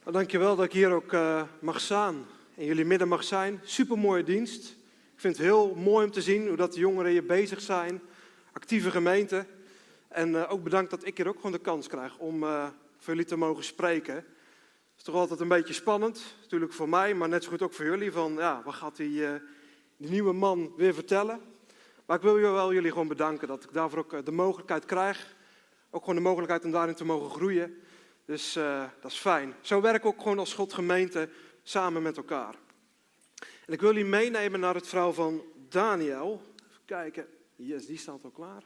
Nou, dankjewel dat ik hier ook uh, mag staan. In jullie midden mag zijn. Supermooie dienst. Ik vind het heel mooi om te zien hoe dat de jongeren hier bezig zijn. Actieve gemeente. En uh, ook bedankt dat ik hier ook gewoon de kans krijg om uh, voor jullie te mogen spreken. Het is toch altijd een beetje spannend. Natuurlijk voor mij, maar net zo goed ook voor jullie. Van ja, wat gaat die, die nieuwe man weer vertellen? Maar ik wil wel jullie gewoon bedanken dat ik daarvoor ook de mogelijkheid krijg. Ook gewoon de mogelijkheid om daarin te mogen groeien. Dus uh, dat is fijn. Zo werken we ook gewoon als God gemeente samen met elkaar. En ik wil jullie meenemen naar het verhaal van Daniel. Even kijken. Yes, die staat al klaar.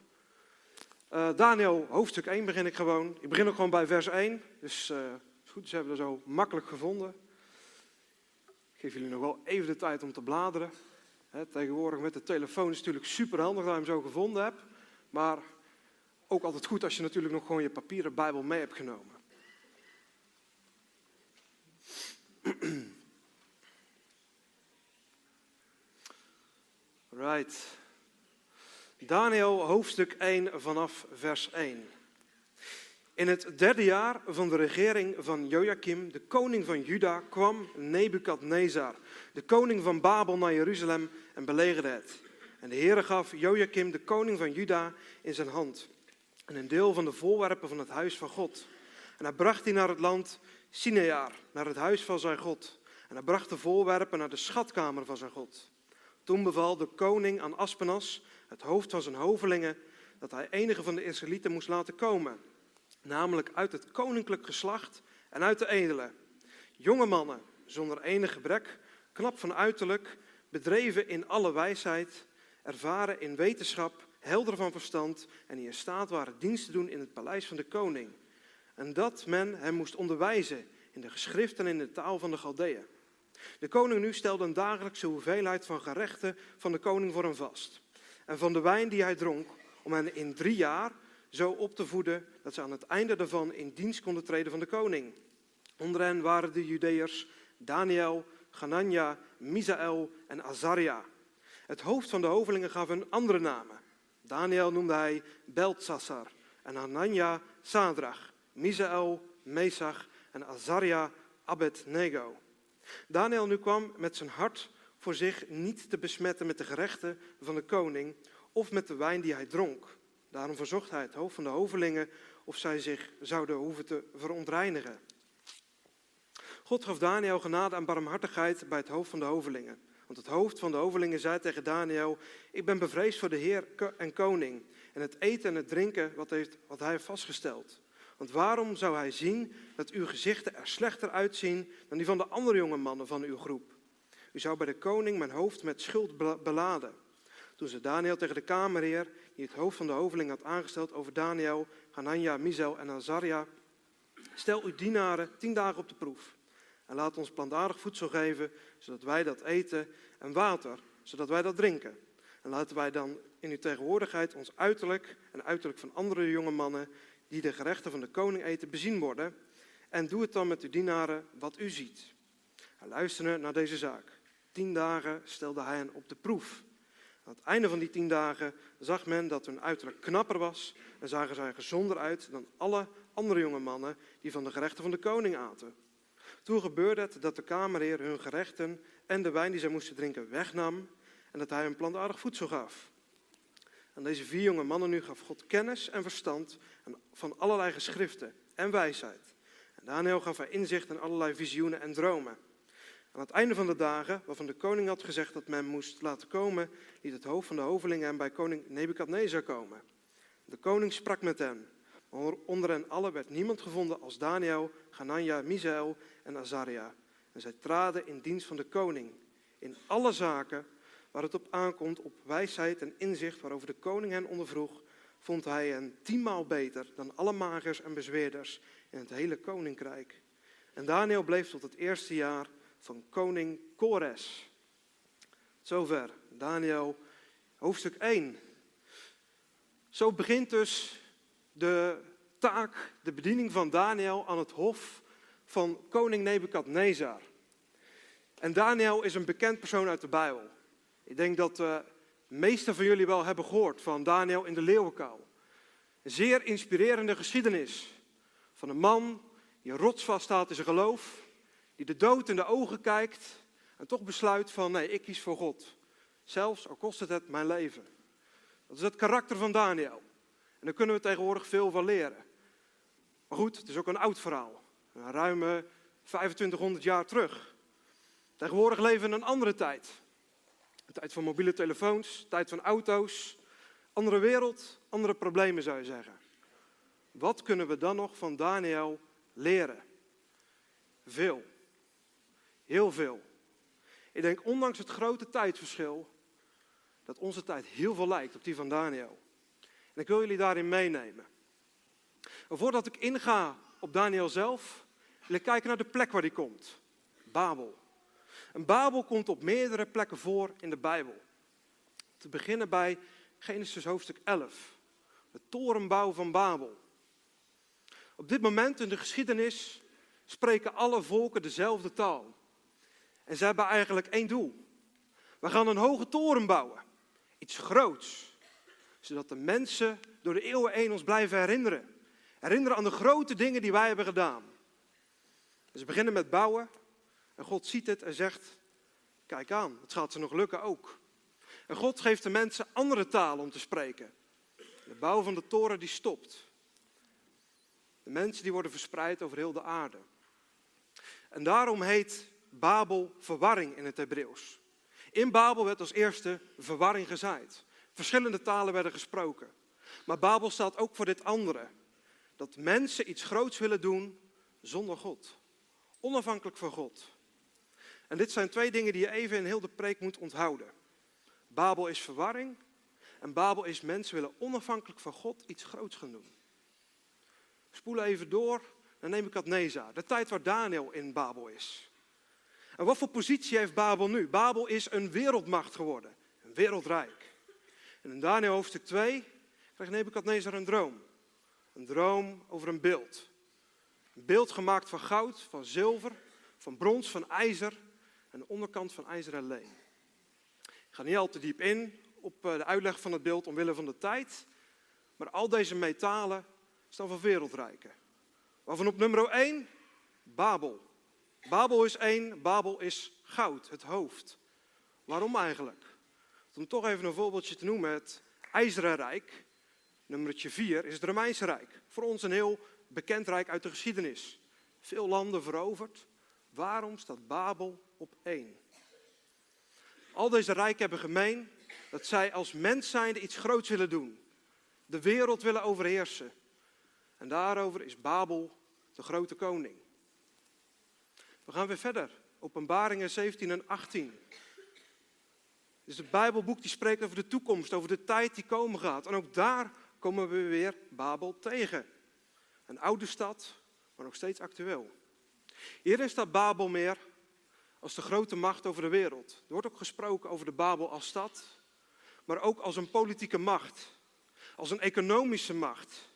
Uh, Daniel, hoofdstuk 1 begin ik gewoon. Ik begin ook gewoon bij vers 1. Dus is goed, ze hebben we zo makkelijk gevonden. Ik geef jullie nog wel even de tijd om te bladeren. He, tegenwoordig met de telefoon is het natuurlijk super handig dat je hem zo gevonden hebt. Maar ook altijd goed als je natuurlijk nog gewoon je papieren Bijbel mee hebt genomen. Right. Daniel hoofdstuk 1 vanaf vers 1. In het derde jaar van de regering van Joachim, de koning van Juda, kwam Nebukadnezar, de koning van Babel, naar Jeruzalem en belegerde het. En de Heere gaf Joachim, de koning van Juda, in zijn hand. En een deel van de voorwerpen van het huis van God. En hij bracht die naar het land Sinear, naar het huis van zijn God. En hij bracht de voorwerpen naar de schatkamer van zijn God. Toen beval de koning aan Aspenas, het hoofd van zijn hovelingen, dat hij enige van de Israëlieten moest laten komen. Namelijk uit het koninklijk geslacht en uit de edelen. Jonge mannen, zonder enig gebrek, knap van uiterlijk, bedreven in alle wijsheid, ervaren in wetenschap, helder van verstand en die in staat waren dienst te doen in het paleis van de koning en dat men hem moest onderwijzen in de geschriften en in de taal van de Galdeën. De koning nu stelde een dagelijkse hoeveelheid van gerechten van de koning voor hem vast. En van de wijn die hij dronk, om hen in drie jaar zo op te voeden dat ze aan het einde daarvan in dienst konden treden van de koning. Onder hen waren de Judeërs Daniel, Ganania, Misaël en Azaria. Het hoofd van de hovelingen gaf hun andere namen. Daniel noemde hij Beltsassar en Hanania Sadrach. Misaël, Mesach en Azaria Abednego. Daniel nu kwam met zijn hart voor zich niet te besmetten met de gerechten van de koning of met de wijn die hij dronk. Daarom verzocht hij het hoofd van de hovelingen of zij zich zouden hoeven te verontreinigen. God gaf Daniel genade en barmhartigheid bij het hoofd van de hovelingen. Want het hoofd van de hovelingen zei tegen Daniel: Ik ben bevreesd voor de Heer en koning en het eten en het drinken wat, wat hij heeft vastgesteld. Want waarom zou hij zien dat uw gezichten er slechter uitzien dan die van de andere jonge mannen van uw groep? U zou bij de koning mijn hoofd met schuld beladen. Toen ze Daniel tegen de kamerheer, die het hoofd van de hoveling had aangesteld over Daniel, Hanania, Mizel en Azaria, stel uw dienaren tien dagen op de proef. En laat ons plantaardig voedsel geven, zodat wij dat eten, en water, zodat wij dat drinken. En laten wij dan in uw tegenwoordigheid ons uiterlijk en uiterlijk van andere jonge mannen die de gerechten van de koning eten, bezien worden. En doe het dan met uw dienaren wat u ziet. Hij luisterde naar deze zaak. Tien dagen stelde hij hen op de proef. Aan het einde van die tien dagen zag men dat hun uiterlijk knapper was en zagen zij gezonder uit dan alle andere jonge mannen die van de gerechten van de koning aten. Toen gebeurde het dat de kamerheer hun gerechten en de wijn die zij moesten drinken wegnam en dat hij hun plantaardig voedsel gaf. Aan deze vier jonge mannen nu gaf God kennis en verstand van allerlei geschriften en wijsheid. En Daniel gaf hij inzicht in allerlei visioenen en dromen. Aan het einde van de dagen, waarvan de koning had gezegd dat men moest laten komen, liet het hoofd van de hovelingen hem bij koning Nebukadnezar komen. De koning sprak met hen. Onder hen allen werd niemand gevonden als Daniel, Ganania, Misael en Azaria. En zij traden in dienst van de koning. In alle zaken waar het op aankomt, op wijsheid en inzicht waarover de koning hen ondervroeg, vond hij hen tienmaal beter dan alle magers en bezweerders in het hele koninkrijk. En Daniel bleef tot het eerste jaar van koning Kores. Zover, Daniel, hoofdstuk 1. Zo begint dus de taak, de bediening van Daniel aan het hof van koning Nebukadnezar. En Daniel is een bekend persoon uit de Bijbel. Ik denk dat de meesten van jullie wel hebben gehoord van Daniel in de leeuwenkuil. Een zeer inspirerende geschiedenis van een man die rotsvast staat in zijn geloof. Die de dood in de ogen kijkt en toch besluit van nee, ik kies voor God. Zelfs al kost het het mijn leven. Dat is het karakter van Daniel. En daar kunnen we tegenwoordig veel van leren. Maar goed, het is ook een oud verhaal. Een ruime 2500 jaar terug. Tegenwoordig leven we in een andere tijd. Tijd van mobiele telefoons, tijd van auto's. Andere wereld, andere problemen zou je zeggen. Wat kunnen we dan nog van Daniel leren? Veel. Heel veel. Ik denk, ondanks het grote tijdverschil, dat onze tijd heel veel lijkt op die van Daniel. En ik wil jullie daarin meenemen. Maar voordat ik inga op Daniel zelf, wil ik kijken naar de plek waar hij komt. Babel. Een Babel komt op meerdere plekken voor in de Bijbel. Te beginnen bij Genesis hoofdstuk 11. De torenbouw van Babel. Op dit moment in de geschiedenis spreken alle volken dezelfde taal. En ze hebben eigenlijk één doel. We gaan een hoge toren bouwen. Iets groots. Zodat de mensen door de eeuwen heen ons blijven herinneren. Herinneren aan de grote dingen die wij hebben gedaan. ze beginnen met bouwen. En God ziet het en zegt, kijk aan, het gaat ze nog lukken ook. En God geeft de mensen andere talen om te spreken. De bouw van de toren die stopt. De mensen die worden verspreid over heel de aarde. En daarom heet Babel verwarring in het Hebreeuws. In Babel werd als eerste verwarring gezaaid. Verschillende talen werden gesproken. Maar Babel staat ook voor dit andere. Dat mensen iets groots willen doen zonder God. Onafhankelijk van God. En dit zijn twee dingen die je even in heel de preek moet onthouden. Babel is verwarring. En Babel is mensen willen onafhankelijk van God iets groots gaan doen. Spoelen even door dan neem ik Adneza, de tijd waar Daniel in Babel is. En wat voor positie heeft Babel nu? Babel is een wereldmacht geworden, een wereldrijk. En in Daniel hoofdstuk 2 krijgt Nebukadnezar een droom. Een droom over een beeld. Een beeld gemaakt van goud, van zilver, van brons, van ijzer en de onderkant van ijzer en leem. Ik ga niet al te diep in op eh, de uitleg van het beeld omwille van de tijd. Maar al deze metalen staan voor wereldrijken. Waarvan op nummer 1 Babel. Babel is één, Babel is goud, het hoofd. Waarom eigenlijk? Om toch even een voorbeeldje te noemen, het IJzeren Rijk, nummertje 4, is het Romeinse Rijk. Voor ons een heel bekend rijk uit de geschiedenis. Veel landen veroverd. Waarom staat Babel op één? Al deze rijken hebben gemeen dat zij als mens zijnde iets groots willen doen. De wereld willen overheersen. En daarover is Babel de grote koning. We gaan weer verder. Openbaringen 17 en 18. Dus het Bijbelboek die spreekt over de toekomst, over de tijd die komen gaat. En ook daar komen we weer Babel tegen. Een oude stad, maar nog steeds actueel. Hierin staat Babel meer als de grote macht over de wereld. Er wordt ook gesproken over de Babel als stad, maar ook als een politieke macht, als een economische macht,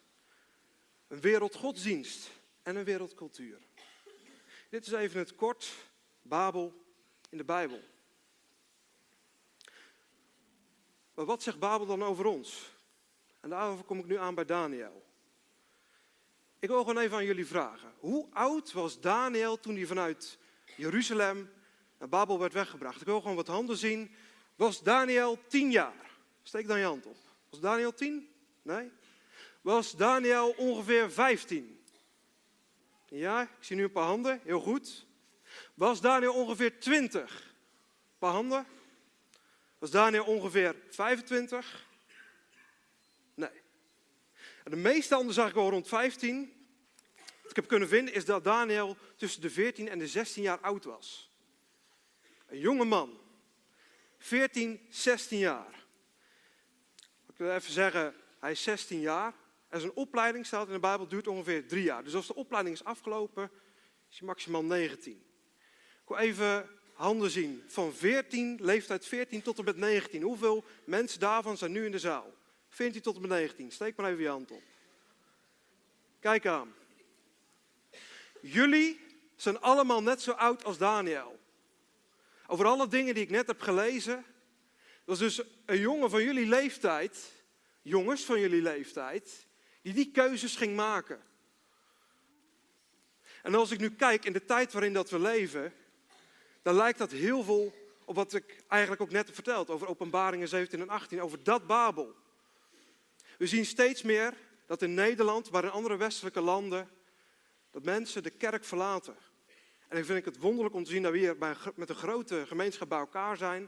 een wereldgodsdienst en een wereldcultuur. Dit is even het kort Babel in de Bijbel. Maar wat zegt Babel dan over ons? En daarover kom ik nu aan bij Daniel. Ik wil gewoon even aan jullie vragen. Hoe oud was Daniel toen hij vanuit Jeruzalem naar Babel werd weggebracht? Ik wil gewoon wat handen zien. Was Daniel tien jaar? Steek dan je hand op. Was Daniel tien? Nee? Was Daniel ongeveer vijftien? Ja, ik zie nu een paar handen. Heel goed. Was Daniel ongeveer 20? Een paar handen. Was Daniel ongeveer 25? Nee. De meeste handen zag ik al rond 15. Wat ik heb kunnen vinden is dat Daniel tussen de 14 en de 16 jaar oud was. Een jonge man. 14, 16 jaar. Ik wil even zeggen, hij is 16 jaar. En zijn opleiding, staat in de Bijbel, duurt ongeveer drie jaar. Dus als de opleiding is afgelopen, is hij maximaal 19. Ik wil even handen zien. Van 14, leeftijd 14 tot en met 19. Hoeveel mensen daarvan zijn nu in de zaal? 14 tot en met 19. Steek maar even je hand op. Kijk aan. Jullie zijn allemaal net zo oud als Daniel. Over alle dingen die ik net heb gelezen. Dat dus een jongen van jullie leeftijd, jongens van jullie leeftijd, die die keuzes ging maken. En als ik nu kijk in de tijd waarin dat we leven, dan lijkt dat heel veel op wat ik eigenlijk ook net heb verteld over Openbaringen 17 en 18, over dat Babel. We zien steeds meer dat in Nederland, maar in andere westelijke landen, dat mensen de kerk verlaten. En dan vind ik het wonderlijk om te zien dat we hier met een grote gemeenschap bij elkaar zijn.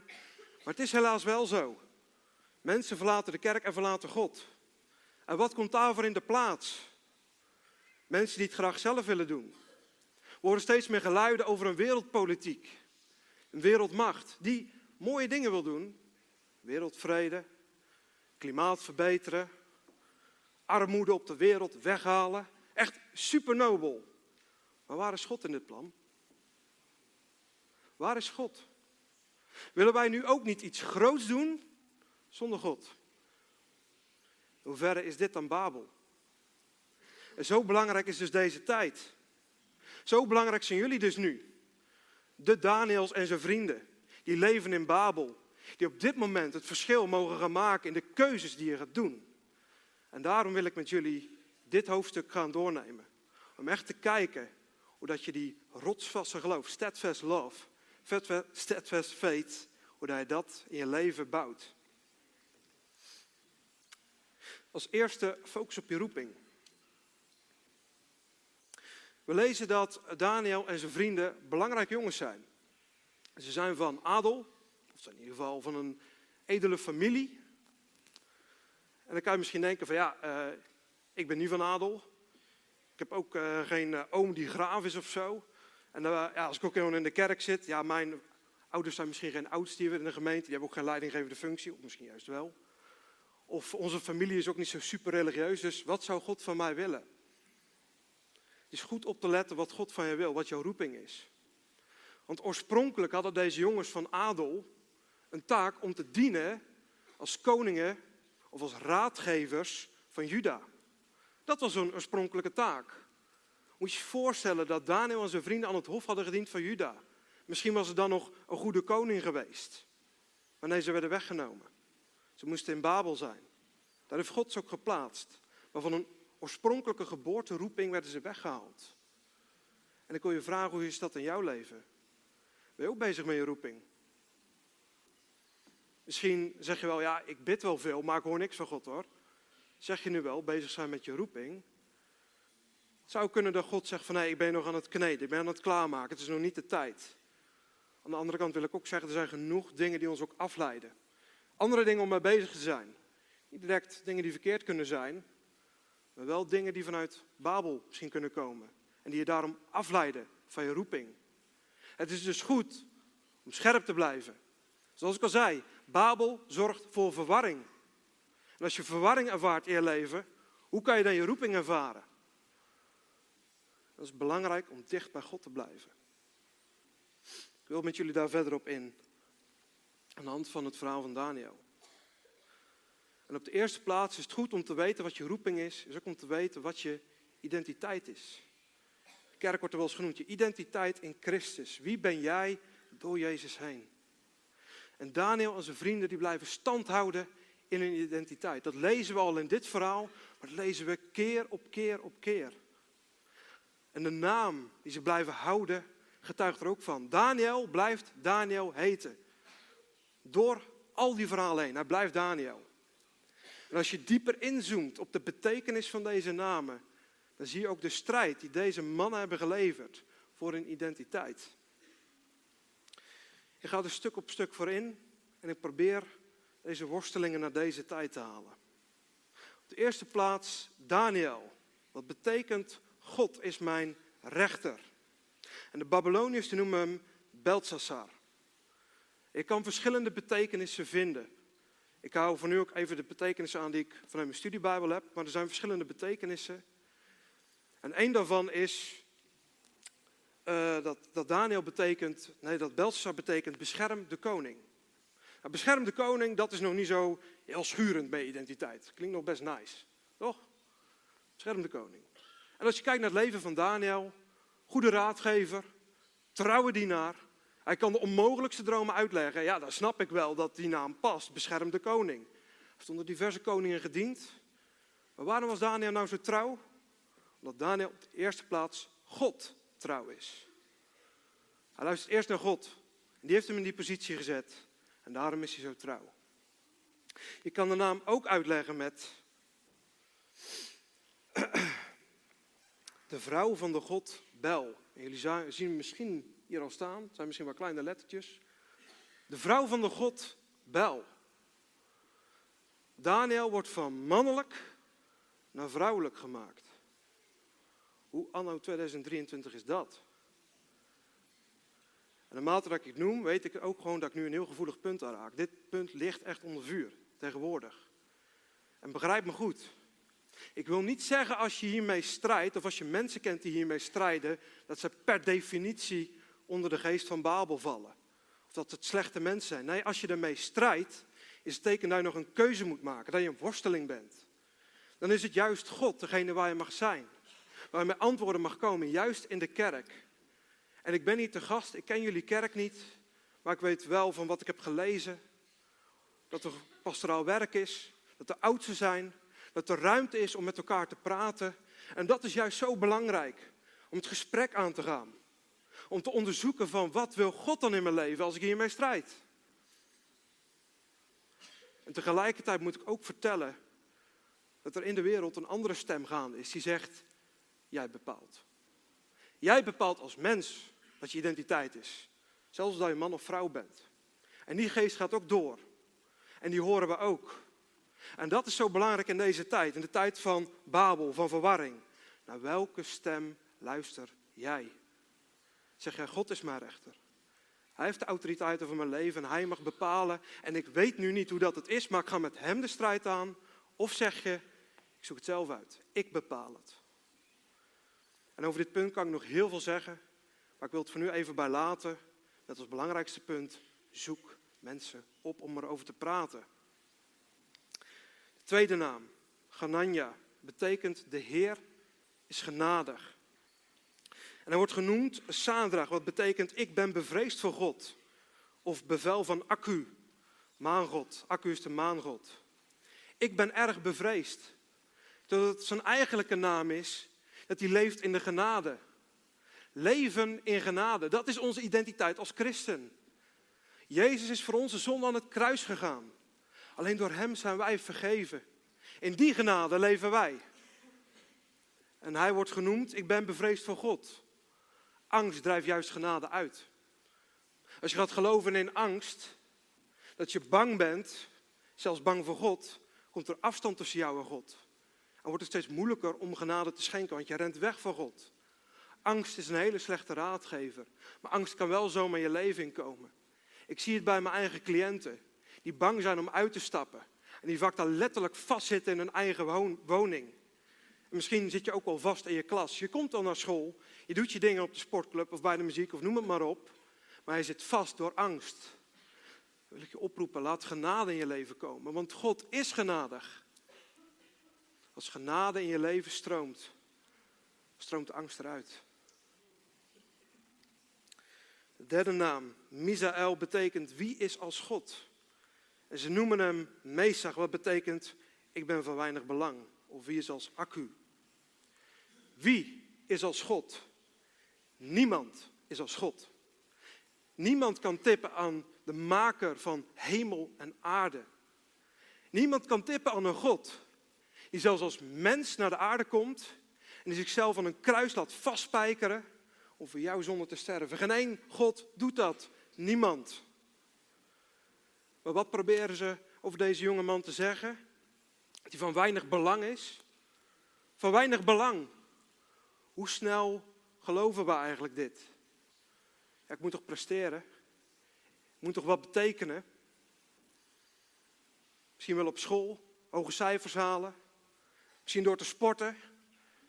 Maar het is helaas wel zo. Mensen verlaten de kerk en verlaten God. En wat komt daarvoor in de plaats? Mensen die het graag zelf willen doen. We horen steeds meer geluiden over een wereldpolitiek. Een wereldmacht die mooie dingen wil doen. Wereldvrede, klimaat verbeteren, armoede op de wereld weghalen. Echt supernobel. Maar waar is God in dit plan? Waar is God? Willen wij nu ook niet iets groots doen zonder God? Hoe verre is dit dan Babel? En zo belangrijk is dus deze tijd. Zo belangrijk zijn jullie dus nu. De Daniels en zijn vrienden, die leven in Babel. Die op dit moment het verschil mogen gaan maken in de keuzes die je gaat doen. En daarom wil ik met jullie dit hoofdstuk gaan doornemen. Om echt te kijken hoe dat je die rotsvaste geloof, steadfast love, steadfast faith, hoe je dat in je leven bouwt. Als eerste focus op je roeping. We lezen dat Daniel en zijn vrienden belangrijke jongens zijn. Ze zijn van adel, of in ieder geval van een edele familie. En dan kan je misschien denken van ja, uh, ik ben niet van adel. Ik heb ook uh, geen uh, oom die graaf is of zo. En ja, als ik ook in de kerk zit, ja, mijn ouders zijn misschien geen oudstiever in de gemeente. Die hebben ook geen leidinggevende functie, of misschien juist wel. Of onze familie is ook niet zo super religieus, dus wat zou God van mij willen? Het is goed op te letten wat God van je wil, wat jouw roeping is. Want oorspronkelijk hadden deze jongens van adel een taak om te dienen als koningen of als raadgevers van Juda. Dat was een oorspronkelijke taak. Moet je je voorstellen dat Daniel en zijn vrienden aan het hof hadden gediend van Juda. Misschien was het dan nog een goede koning geweest. Maar nee, ze werden weggenomen. Ze moesten in Babel zijn. Daar heeft God ze ook geplaatst. Maar van een oorspronkelijke geboorteroeping werden ze weggehaald. En ik wil je vragen, hoe is dat in jouw leven? Ben je ook bezig met je roeping? Misschien zeg je wel, ja, ik bid wel veel, maar ik hoor niks van God hoor. Zeg je nu wel, bezig zijn met je roeping? Zou kunnen dat God zegt van, nee, ik ben nog aan het kneden, ik ben aan het klaarmaken, het is nog niet de tijd. Aan de andere kant wil ik ook zeggen, er zijn genoeg dingen die ons ook afleiden. Andere dingen om mee bezig te zijn. Niet direct dingen die verkeerd kunnen zijn, maar wel dingen die vanuit Babel misschien kunnen komen. En die je daarom afleiden van je roeping. Het is dus goed om scherp te blijven. Zoals ik al zei, Babel zorgt voor verwarring. En als je verwarring ervaart in je leven, hoe kan je dan je roeping ervaren? Dat is belangrijk om dicht bij God te blijven. Ik wil met jullie daar verder op in. Aan de hand van het verhaal van Daniel. En op de eerste plaats is het goed om te weten wat je roeping is. Is ook om te weten wat je identiteit is. De kerk wordt er wel eens genoemd. Je identiteit in Christus. Wie ben jij door Jezus heen? En Daniel en zijn vrienden die blijven stand houden in hun identiteit. Dat lezen we al in dit verhaal, maar dat lezen we keer op keer op keer. En de naam die ze blijven houden, getuigt er ook van. Daniel blijft Daniel heten. Door al die verhalen heen. Hij blijft Daniel. En als je dieper inzoomt op de betekenis van deze namen, dan zie je ook de strijd die deze mannen hebben geleverd voor hun identiteit. Ik ga er stuk op stuk voor in en ik probeer deze worstelingen naar deze tijd te halen. Op de eerste plaats Daniel. Wat betekent God is mijn rechter. En de Babyloniërs noemen hem Beltsassar. Ik kan verschillende betekenissen vinden. Ik hou voor nu ook even de betekenissen aan die ik vanuit mijn studiebijbel heb, maar er zijn verschillende betekenissen. En één daarvan is uh, dat, dat Daniel betekent, nee, dat Belshazzar betekent bescherm de koning. Nou, bescherm de koning, dat is nog niet zo heel schurend bij identiteit. Klinkt nog best nice, toch? Bescherm de koning. En als je kijkt naar het leven van Daniel, goede raadgever, trouwe dienaar. Hij kan de onmogelijkste dromen uitleggen. Ja, dan snap ik wel dat die naam past, bescherm de koning. Hij heeft diverse koningen gediend. Maar waarom was Daniel nou zo trouw? Omdat Daniel op de eerste plaats God trouw is. Hij luistert eerst naar God. En die heeft hem in die positie gezet. En daarom is hij zo trouw. Je kan de naam ook uitleggen met de vrouw van de God Bel. Jullie zien misschien hier al staan. Het zijn misschien wel kleine lettertjes. De vrouw van de God Bel. Daniel wordt van mannelijk naar vrouwelijk gemaakt. Hoe anno 2023 is dat? En naarmate dat ik het noem, weet ik ook gewoon dat ik nu een heel gevoelig punt aanraak. Dit punt ligt echt onder vuur, tegenwoordig. En begrijp me goed. Ik wil niet zeggen als je hiermee strijdt, of als je mensen kent die hiermee strijden, dat ze per definitie onder de geest van Babel vallen. Of dat het slechte mensen zijn. Nee, als je ermee strijdt, is het teken dat je nog een keuze moet maken, dat je een worsteling bent. Dan is het juist God, degene waar je mag zijn. Waar je met antwoorden mag komen, juist in de kerk. En ik ben niet te gast, ik ken jullie kerk niet, maar ik weet wel van wat ik heb gelezen, dat er pastoraal werk is, dat er oudsten zijn, dat er ruimte is om met elkaar te praten. En dat is juist zo belangrijk, om het gesprek aan te gaan. Om te onderzoeken van wat wil God dan in mijn leven als ik hiermee strijd. En tegelijkertijd moet ik ook vertellen dat er in de wereld een andere stem gaande is die zegt, jij bepaalt. Jij bepaalt als mens wat je identiteit is. Zelfs als je man of vrouw bent. En die geest gaat ook door. En die horen we ook. En dat is zo belangrijk in deze tijd, in de tijd van Babel, van verwarring. Naar welke stem luister jij? Zeg jij, God is mijn rechter. Hij heeft de autoriteit over mijn leven en hij mag bepalen. En ik weet nu niet hoe dat het is, maar ik ga met hem de strijd aan. Of zeg je, ik zoek het zelf uit. Ik bepaal het. En over dit punt kan ik nog heel veel zeggen. Maar ik wil het voor nu even bij laten. Met als belangrijkste punt, zoek mensen op om erover te praten. Tweede naam, Ganania, betekent de Heer is genadig. En hij wordt genoemd Sadrach, wat betekent ik ben bevreesd voor God. Of bevel van Akku, maangod. Akku is de maangod. Ik ben erg bevreesd. Dat het zijn eigenlijke naam is, dat hij leeft in de genade. Leven in genade, dat is onze identiteit als christen. Jezus is voor onze zonde aan het kruis gegaan. Alleen door Hem zijn wij vergeven. In die genade leven wij. En Hij wordt genoemd, ik ben bevreesd voor God. Angst drijft juist genade uit. Als je gaat geloven in angst, dat je bang bent, zelfs bang voor God, komt er afstand tussen jou en God. En wordt het steeds moeilijker om genade te schenken, want je rent weg van God. Angst is een hele slechte raadgever. Maar angst kan wel zomaar je leven inkomen. Ik zie het bij mijn eigen cliënten. Die bang zijn om uit te stappen. En die vaak dan letterlijk vastzitten in hun eigen woning. En misschien zit je ook al vast in je klas. Je komt al naar school. Je doet je dingen op de sportclub of bij de muziek of noem het maar op. Maar je zit vast door angst. Dan wil ik je oproepen, laat genade in je leven komen. Want God is genadig. Als genade in je leven stroomt, stroomt angst eruit. De derde naam, Misaël, betekent wie is als God. En ze noemen hem Mesach, wat betekent ik ben van weinig belang. Of wie is als Akku. Wie is als God? Niemand is als God. Niemand kan tippen aan de maker van hemel en aarde. Niemand kan tippen aan een God die zelfs als mens naar de aarde komt en die zichzelf aan een kruis laat vastspijkeren om voor jou zonder te sterven. Geen één God doet dat. Niemand. Maar wat proberen ze over deze jonge man te zeggen? Hij van weinig belang is. Van weinig belang. Hoe snel geloven we eigenlijk dit? Ja, ik moet toch presteren? Ik moet toch wat betekenen? Misschien wel op school, hoge cijfers halen. Misschien door te sporten.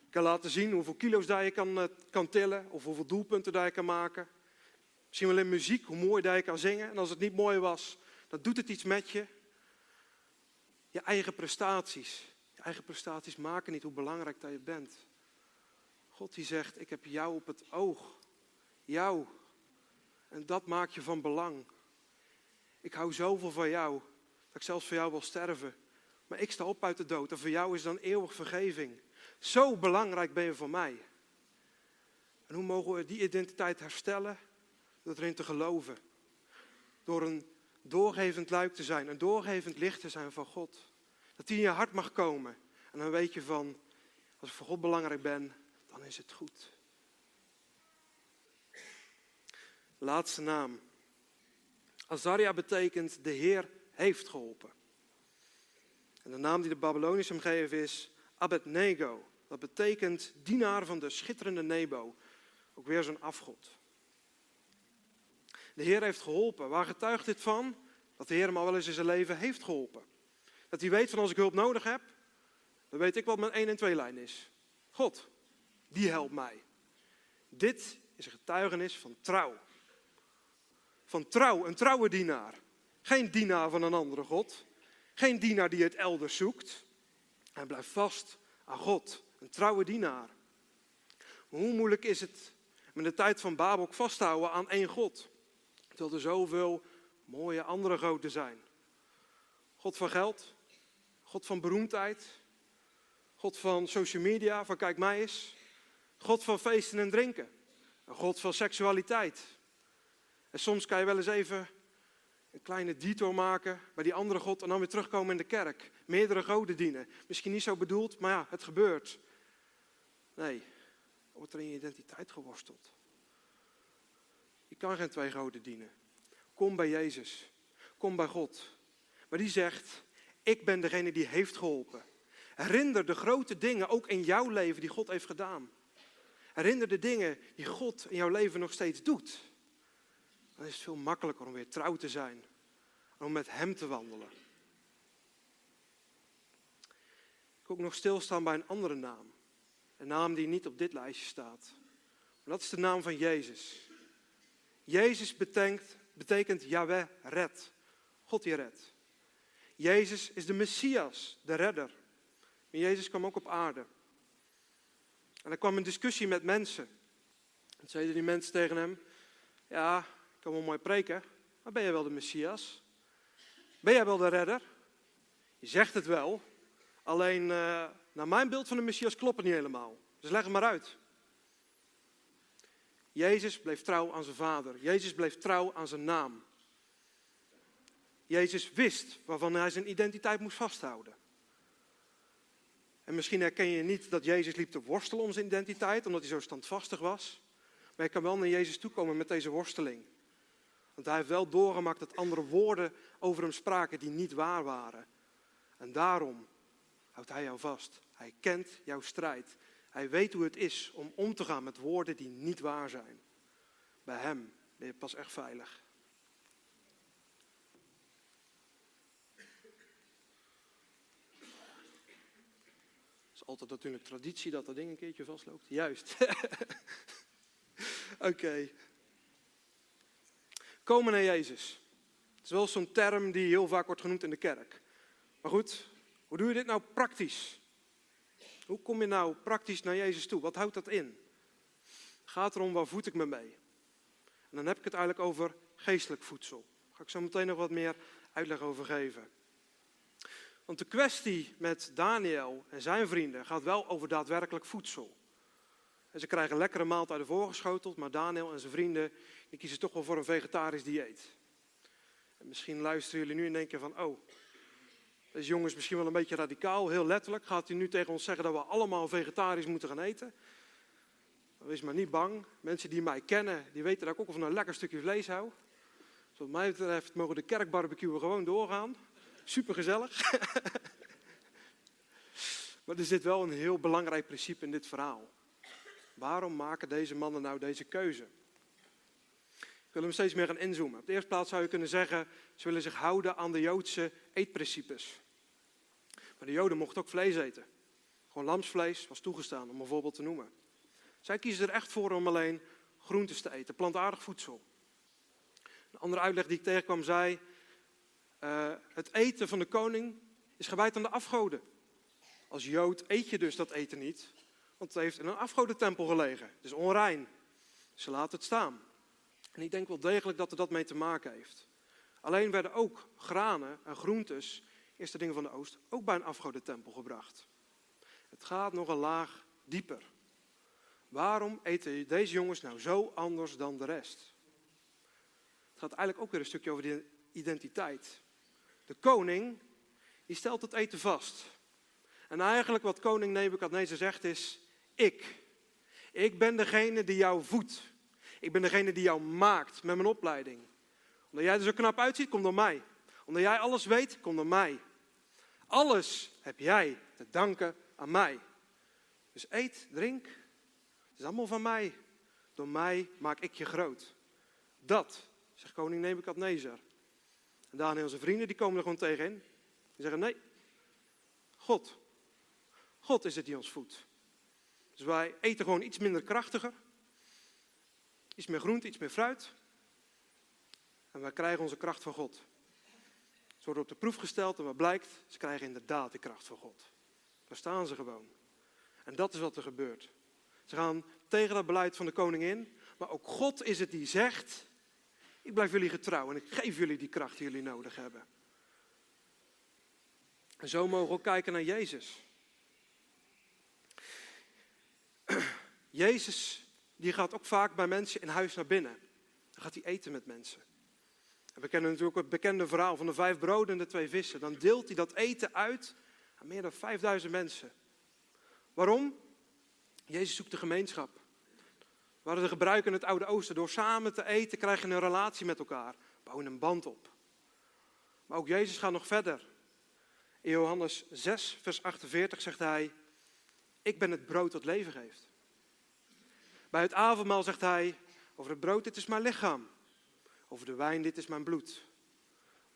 Ik kan laten zien hoeveel kilo's daar je kan, eh, kan tillen. Of hoeveel doelpunten daar je kan maken. Misschien wel in muziek, hoe mooi daar je kan zingen. En als het niet mooi was, dan doet het iets met je. Je eigen prestaties. Je eigen prestaties maken niet hoe belangrijk dat je bent. God die zegt, ik heb jou op het oog. Jou. En dat maakt je van belang. Ik hou zoveel van jou, dat ik zelfs voor jou wil sterven. Maar ik sta op uit de dood en voor jou is dan eeuwig vergeving. Zo belangrijk ben je voor mij. En hoe mogen we die identiteit herstellen? Door erin te geloven. Door een doorgevend luik te zijn, een doorgevend licht te zijn van God. Dat die in je hart mag komen. En dan weet je van, als ik voor God belangrijk ben, dan is het goed. Laatste naam. Azaria betekent de Heer heeft geholpen. En de naam die de Babyloniërs hem geven is Abednego. Dat betekent dienaar van de schitterende Nebo. Ook weer zo'n afgod. De Heer heeft geholpen. Waar getuigt dit van? Dat de Heer hem al wel eens in zijn leven heeft geholpen. Dat hij weet van als ik hulp nodig heb, dan weet ik wat mijn 1 en 2 lijn is. God, die helpt mij. Dit is een getuigenis van trouw. Van trouw, een trouwe dienaar. Geen dienaar van een andere God. Geen dienaar die het elders zoekt. Hij blijft vast aan God. Een trouwe dienaar. Hoe moeilijk is het met de tijd van Babel ook vasthouden aan één God? Terwijl er zoveel mooie andere goden zijn. God van geld. God van beroemdheid. God van social media, van kijk mij eens. God van feesten en drinken. Een God van seksualiteit. En soms kan je wel eens even een kleine detour maken bij die andere God en dan weer terugkomen in de kerk. Meerdere goden dienen. Misschien niet zo bedoeld, maar ja, het gebeurt. Nee, wordt er in je identiteit geworsteld. Je kan geen twee goden dienen. Kom bij Jezus. Kom bij God. Maar die zegt, ik ben degene die heeft geholpen. Herinner de grote dingen ook in jouw leven die God heeft gedaan. Herinner de dingen die God in jouw leven nog steeds doet dan is het veel makkelijker om weer trouw te zijn. Om met Hem te wandelen. Ik wil ook nog stilstaan bij een andere naam. Een naam die niet op dit lijstje staat. Maar dat is de naam van Jezus. Jezus betekent, betekent Yahweh red. God die redt. Jezus is de Messias, de redder. En Jezus kwam ook op aarde. En er kwam een discussie met mensen. En zeiden die mensen tegen hem: Ja, kan wel mooi preken, maar ben jij wel de Messias? Ben jij wel de redder? Je zegt het wel, alleen uh, naar mijn beeld van de Messias klopt het niet helemaal. Dus leg het maar uit. Jezus bleef trouw aan zijn vader. Jezus bleef trouw aan zijn naam. Jezus wist waarvan hij zijn identiteit moest vasthouden. En misschien herken je niet dat Jezus liep te worstelen om zijn identiteit, omdat hij zo standvastig was. Maar je kan wel naar Jezus toekomen met deze worsteling. Want hij heeft wel doorgemaakt dat andere woorden over hem spraken die niet waar waren. En daarom houdt hij jou vast. Hij kent jouw strijd. Hij weet hoe het is om om te gaan met woorden die niet waar zijn. Bij hem ben je pas echt veilig. Het is altijd natuurlijk traditie dat dat ding een keertje vastloopt. Juist. Oké. Komen naar Jezus. Het is wel zo'n term die heel vaak wordt genoemd in de kerk. Maar goed, hoe doe je dit nou praktisch? Hoe kom je nou praktisch naar Jezus toe? Wat houdt dat in? Gaat erom waar voed ik me mee? En dan heb ik het eigenlijk over geestelijk voedsel. Daar ga ik zo meteen nog wat meer uitleg over geven. Want de kwestie met Daniel en zijn vrienden gaat wel over daadwerkelijk voedsel. En ze krijgen lekkere maaltijden voorgeschoteld, maar Daniel en zijn vrienden die kiezen toch wel voor een vegetarisch dieet. En misschien luisteren jullie nu en denken van, oh, deze jongen is misschien wel een beetje radicaal, heel letterlijk. Gaat hij nu tegen ons zeggen dat we allemaal vegetarisch moeten gaan eten? Wees maar niet bang. Mensen die mij kennen, die weten dat ik ook van een lekker stukje vlees hou. Dus wat mij betreft mogen de kerkbarbecue gewoon doorgaan. Super gezellig. maar er zit wel een heel belangrijk principe in dit verhaal. Waarom maken deze mannen nou deze keuze? Ik wil hem steeds meer gaan inzoomen. Op de eerste plaats zou je kunnen zeggen, ze willen zich houden aan de Joodse eetprincipes. Maar de Joden mochten ook vlees eten. Gewoon lamsvlees was toegestaan, om een voorbeeld te noemen. Zij kiezen er echt voor om alleen groentes te eten, plantaardig voedsel. Een andere uitleg die ik tegenkwam zei, uh, het eten van de koning is gewijd aan de afgoden. Als Jood eet je dus dat eten niet, want het heeft in een afgodentempel gelegen. Het is onrein. Ze laten het staan. En ik denk wel degelijk dat er dat mee te maken heeft. Alleen werden ook granen en groentes, eerste dingen van de oost, ook bij een afgodentempel gebracht. Het gaat nog een laag dieper. Waarom eten deze jongens nou zo anders dan de rest? Het gaat eigenlijk ook weer een stukje over de identiteit. De koning, die stelt het eten vast. En eigenlijk wat koning Nebukadnezar zegt is, ik. Ik ben degene die jou voedt. Ik ben degene die jou maakt met mijn opleiding. Omdat jij er zo knap uitziet, kom door mij. Omdat jij alles weet, kom door mij. Alles heb jij te danken aan mij. Dus eet, drink. Het is allemaal van mij. Door mij maak ik je groot. Dat, zegt koning Nebukadnezar. En Daniel zijn vrienden die komen er gewoon tegenin. Die zeggen nee, God. God is het die ons voedt. Dus wij eten gewoon iets minder krachtiger. Iets meer groente, iets meer fruit. En wij krijgen onze kracht van God. Ze worden op de proef gesteld en wat blijkt? Ze krijgen inderdaad de kracht van God. Daar staan ze gewoon. En dat is wat er gebeurt. Ze gaan tegen dat beleid van de koning in. Maar ook God is het die zegt: Ik blijf jullie getrouw en ik geef jullie die kracht die jullie nodig hebben. En zo mogen we ook kijken naar Jezus. Jezus die gaat ook vaak bij mensen in huis naar binnen. Dan gaat hij eten met mensen. En we kennen natuurlijk het bekende verhaal van de vijf broden en de twee vissen. Dan deelt hij dat eten uit aan meer dan 5000 mensen. Waarom? Jezus zoekt de gemeenschap. We hadden de in het Oude Oosten. Door samen te eten krijg je een relatie met elkaar. Bouw een band op. Maar ook Jezus gaat nog verder. In Johannes 6, vers 48 zegt hij: Ik ben het brood dat leven geeft. Bij het avondmaal zegt hij: Over het brood, dit is mijn lichaam. Over de wijn, dit is mijn bloed.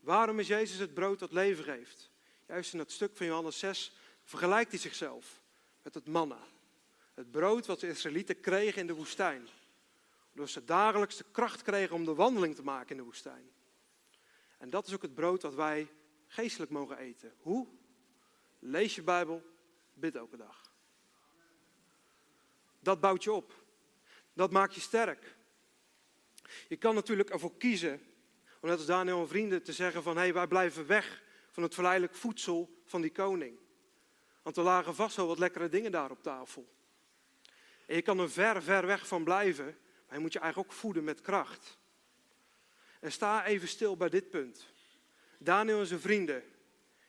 Waarom is Jezus het brood dat leven geeft? Juist in dat stuk van Johannes 6 vergelijkt hij zichzelf met het manna. Het brood wat de Israëlieten kregen in de woestijn. Doordat ze dagelijks de kracht kregen om de wandeling te maken in de woestijn. En dat is ook het brood dat wij geestelijk mogen eten. Hoe? Lees je Bijbel, bid elke dag. Dat bouwt je op. Dat maakt je sterk. Je kan natuurlijk ervoor kiezen, om net als Daniel en vrienden te zeggen van hé, hey, wij blijven weg van het verleidelijk voedsel van die koning. Want er lagen vast wel wat lekkere dingen daar op tafel. En je kan er ver, ver weg van blijven, maar je moet je eigenlijk ook voeden met kracht. En sta even stil bij dit punt. Daniel en zijn vrienden,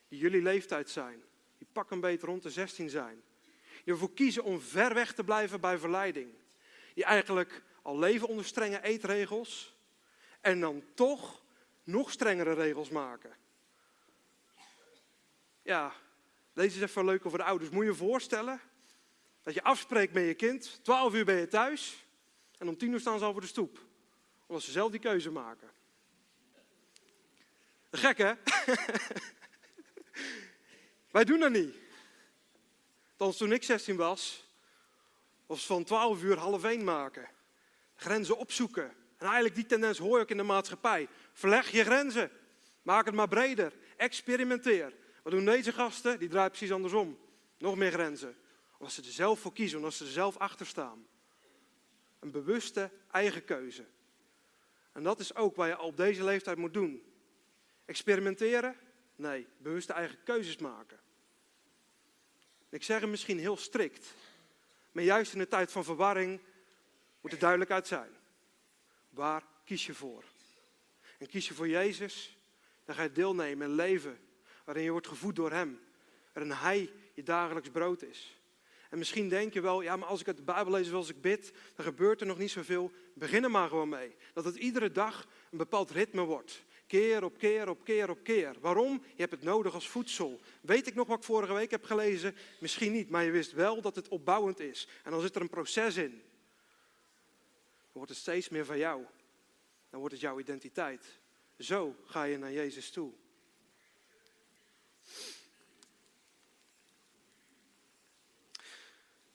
die jullie leeftijd zijn, die pak een beetje rond de 16 zijn, die ervoor kiezen om ver weg te blijven bij verleiding. Die eigenlijk al leven onder strenge eetregels en dan toch nog strengere regels maken. Ja, deze is even leuk over de ouders. Moet je je voorstellen dat je afspreekt met je kind, 12 uur ben je thuis en om 10 uur staan ze al voor de stoep. Omdat ze zelf die keuze maken. Gek hè? Wij doen dat niet. Althans, toen ik 16 was, was van 12 uur half 1 maken. Grenzen opzoeken. En eigenlijk die tendens hoor ik in de maatschappij. Verleg je grenzen. Maak het maar breder. Experimenteer. Wat doen deze gasten? Die draaien precies andersom. Nog meer grenzen. Omdat ze er zelf voor kiezen, omdat ze er zelf achter staan. Een bewuste eigen keuze. En dat is ook wat je op deze leeftijd moet doen. Experimenteren? Nee, bewuste eigen keuzes maken. Ik zeg het misschien heel strikt, maar juist in de tijd van verwarring moet er duidelijkheid zijn. Waar kies je voor? En kies je voor Jezus, dan ga je deelnemen in een leven waarin je wordt gevoed door Hem. Waarin Hij je dagelijks brood is. En misschien denk je wel, ja, maar als ik het de Bijbel lees zoals ik bid, dan gebeurt er nog niet zoveel. Begin er maar gewoon mee. Dat het iedere dag een bepaald ritme wordt. Keer op keer op keer op keer. Waarom? Je hebt het nodig als voedsel. Weet ik nog wat ik vorige week heb gelezen? Misschien niet, maar je wist wel dat het opbouwend is. En dan zit er een proces in. Dan wordt het steeds meer van jou. Dan wordt het jouw identiteit. Zo ga je naar Jezus toe.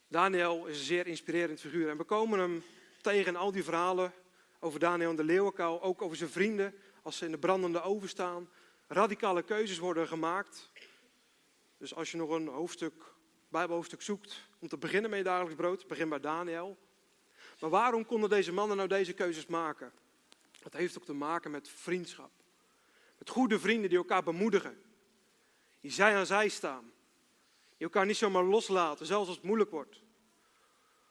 Daniel is een zeer inspirerend figuur. En we komen hem tegen al die verhalen over Daniel en de leeuwenkuil. Ook over zijn vrienden als ze in de brandende oven staan. Radicale keuzes worden gemaakt. Dus als je nog een hoofdstuk, Bijbelhoofdstuk zoekt om te beginnen met je dagelijks brood, begin bij Daniel. Maar waarom konden deze mannen nou deze keuzes maken? Dat heeft ook te maken met vriendschap. Met goede vrienden die elkaar bemoedigen. Die zij aan zij staan. Die elkaar niet zomaar loslaten, zelfs als het moeilijk wordt.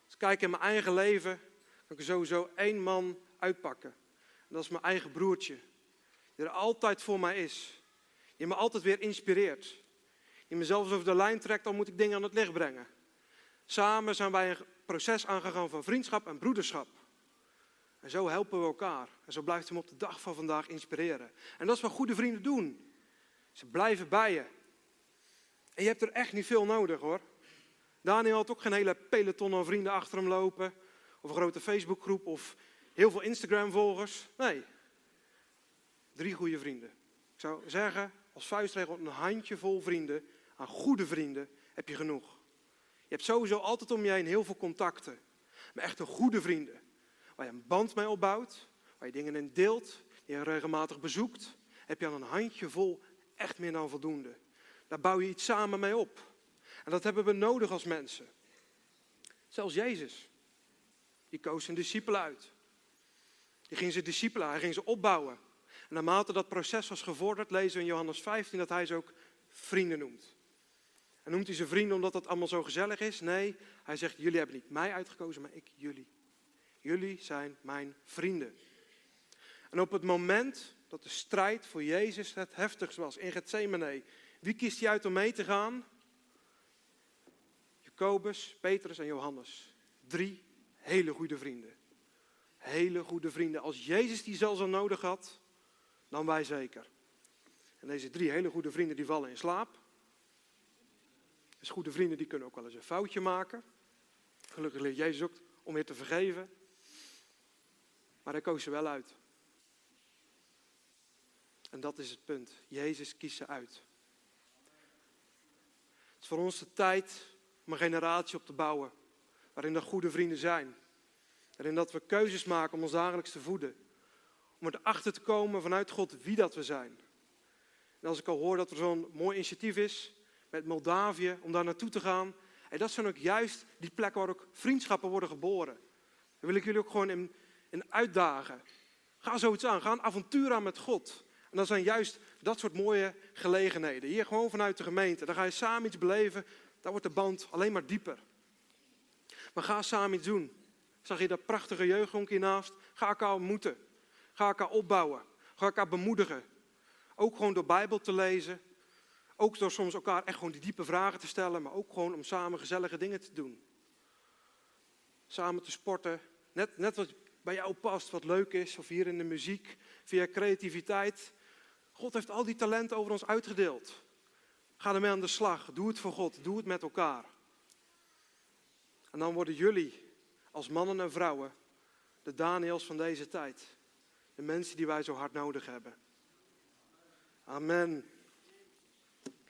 Als kijk in mijn eigen leven, kan ik sowieso één man uitpakken. En dat is mijn eigen broertje. Die er altijd voor mij is. Die me altijd weer inspireert. Die me zelfs over de lijn trekt, al moet ik dingen aan het licht brengen. Samen zijn wij een proces aangegaan van vriendschap en broederschap. En zo helpen we elkaar. En zo blijft hem op de dag van vandaag inspireren. En dat is wat goede vrienden doen. Ze blijven bij je. En je hebt er echt niet veel nodig hoor. Daniel had ook geen hele peloton aan vrienden achter hem lopen. Of een grote Facebookgroep of heel veel Instagram-volgers. Nee. Drie goede vrienden. Ik zou zeggen, als vuistregel, een handjevol vrienden, aan goede vrienden, heb je genoeg. Je hebt sowieso altijd om je heen heel veel contacten. Maar echt een goede vrienden. Waar je een band mee opbouwt, waar je dingen in deelt, die je regelmatig bezoekt. Heb je aan een handjevol echt meer dan voldoende. Daar bouw je iets samen mee op. En dat hebben we nodig als mensen. Zelfs Jezus. Die koos zijn discipelen uit. Die ging zijn discipelen, hij ging ze opbouwen. Naarmate dat proces was gevorderd, lezen we in Johannes 15 dat hij ze ook vrienden noemt. En noemt hij ze vrienden omdat dat allemaal zo gezellig is? Nee, hij zegt, jullie hebben niet mij uitgekozen, maar ik jullie. Jullie zijn mijn vrienden. En op het moment dat de strijd voor Jezus het heftigst was in Gethsemane, wie kiest hij uit om mee te gaan? Jacobus, Petrus en Johannes. Drie hele goede vrienden. Hele goede vrienden. Als Jezus die zelfs al nodig had, dan wij zeker. En deze drie hele goede vrienden die vallen in slaap. Dus goede vrienden die kunnen ook wel eens een foutje maken. Gelukkig leert Jezus ook om weer te vergeven. Maar hij koos ze wel uit. En dat is het punt. Jezus kiest ze uit. Het is voor ons de tijd om een generatie op te bouwen. Waarin er goede vrienden zijn. Waarin dat we keuzes maken om ons dagelijks te voeden. Om erachter te komen vanuit God wie dat we zijn. En als ik al hoor dat er zo'n mooi initiatief is met Moldavië om daar naartoe te gaan. En dat zijn ook juist die plekken waar ook vriendschappen worden geboren. Dan wil ik jullie ook gewoon in, uitdagen. Ga zoiets aan, ga een avontuur aan met God. En dat zijn juist dat soort mooie gelegenheden. Hier gewoon vanuit de gemeente. Dan ga je samen iets beleven. Daar wordt de band alleen maar dieper. Maar ga samen iets doen. Zag je dat prachtige jeugdhonk hiernaast? Ga elkaar ontmoeten. Ga elkaar opbouwen. Ga elkaar bemoedigen. Ook gewoon door Bijbel te lezen. Ook door soms elkaar echt gewoon die diepe vragen te stellen. Maar ook gewoon om samen gezellige dingen te doen. Samen te sporten. Net, net wat bij jou past, wat leuk is. Of hier in de muziek. Via creativiteit. God heeft al die talenten over ons uitgedeeld. Ga ermee aan de slag. Doe het voor God. Doe het met elkaar. En dan worden jullie als mannen en vrouwen de Daniels van deze tijd. Mensen die wij zo hard nodig hebben. Amen.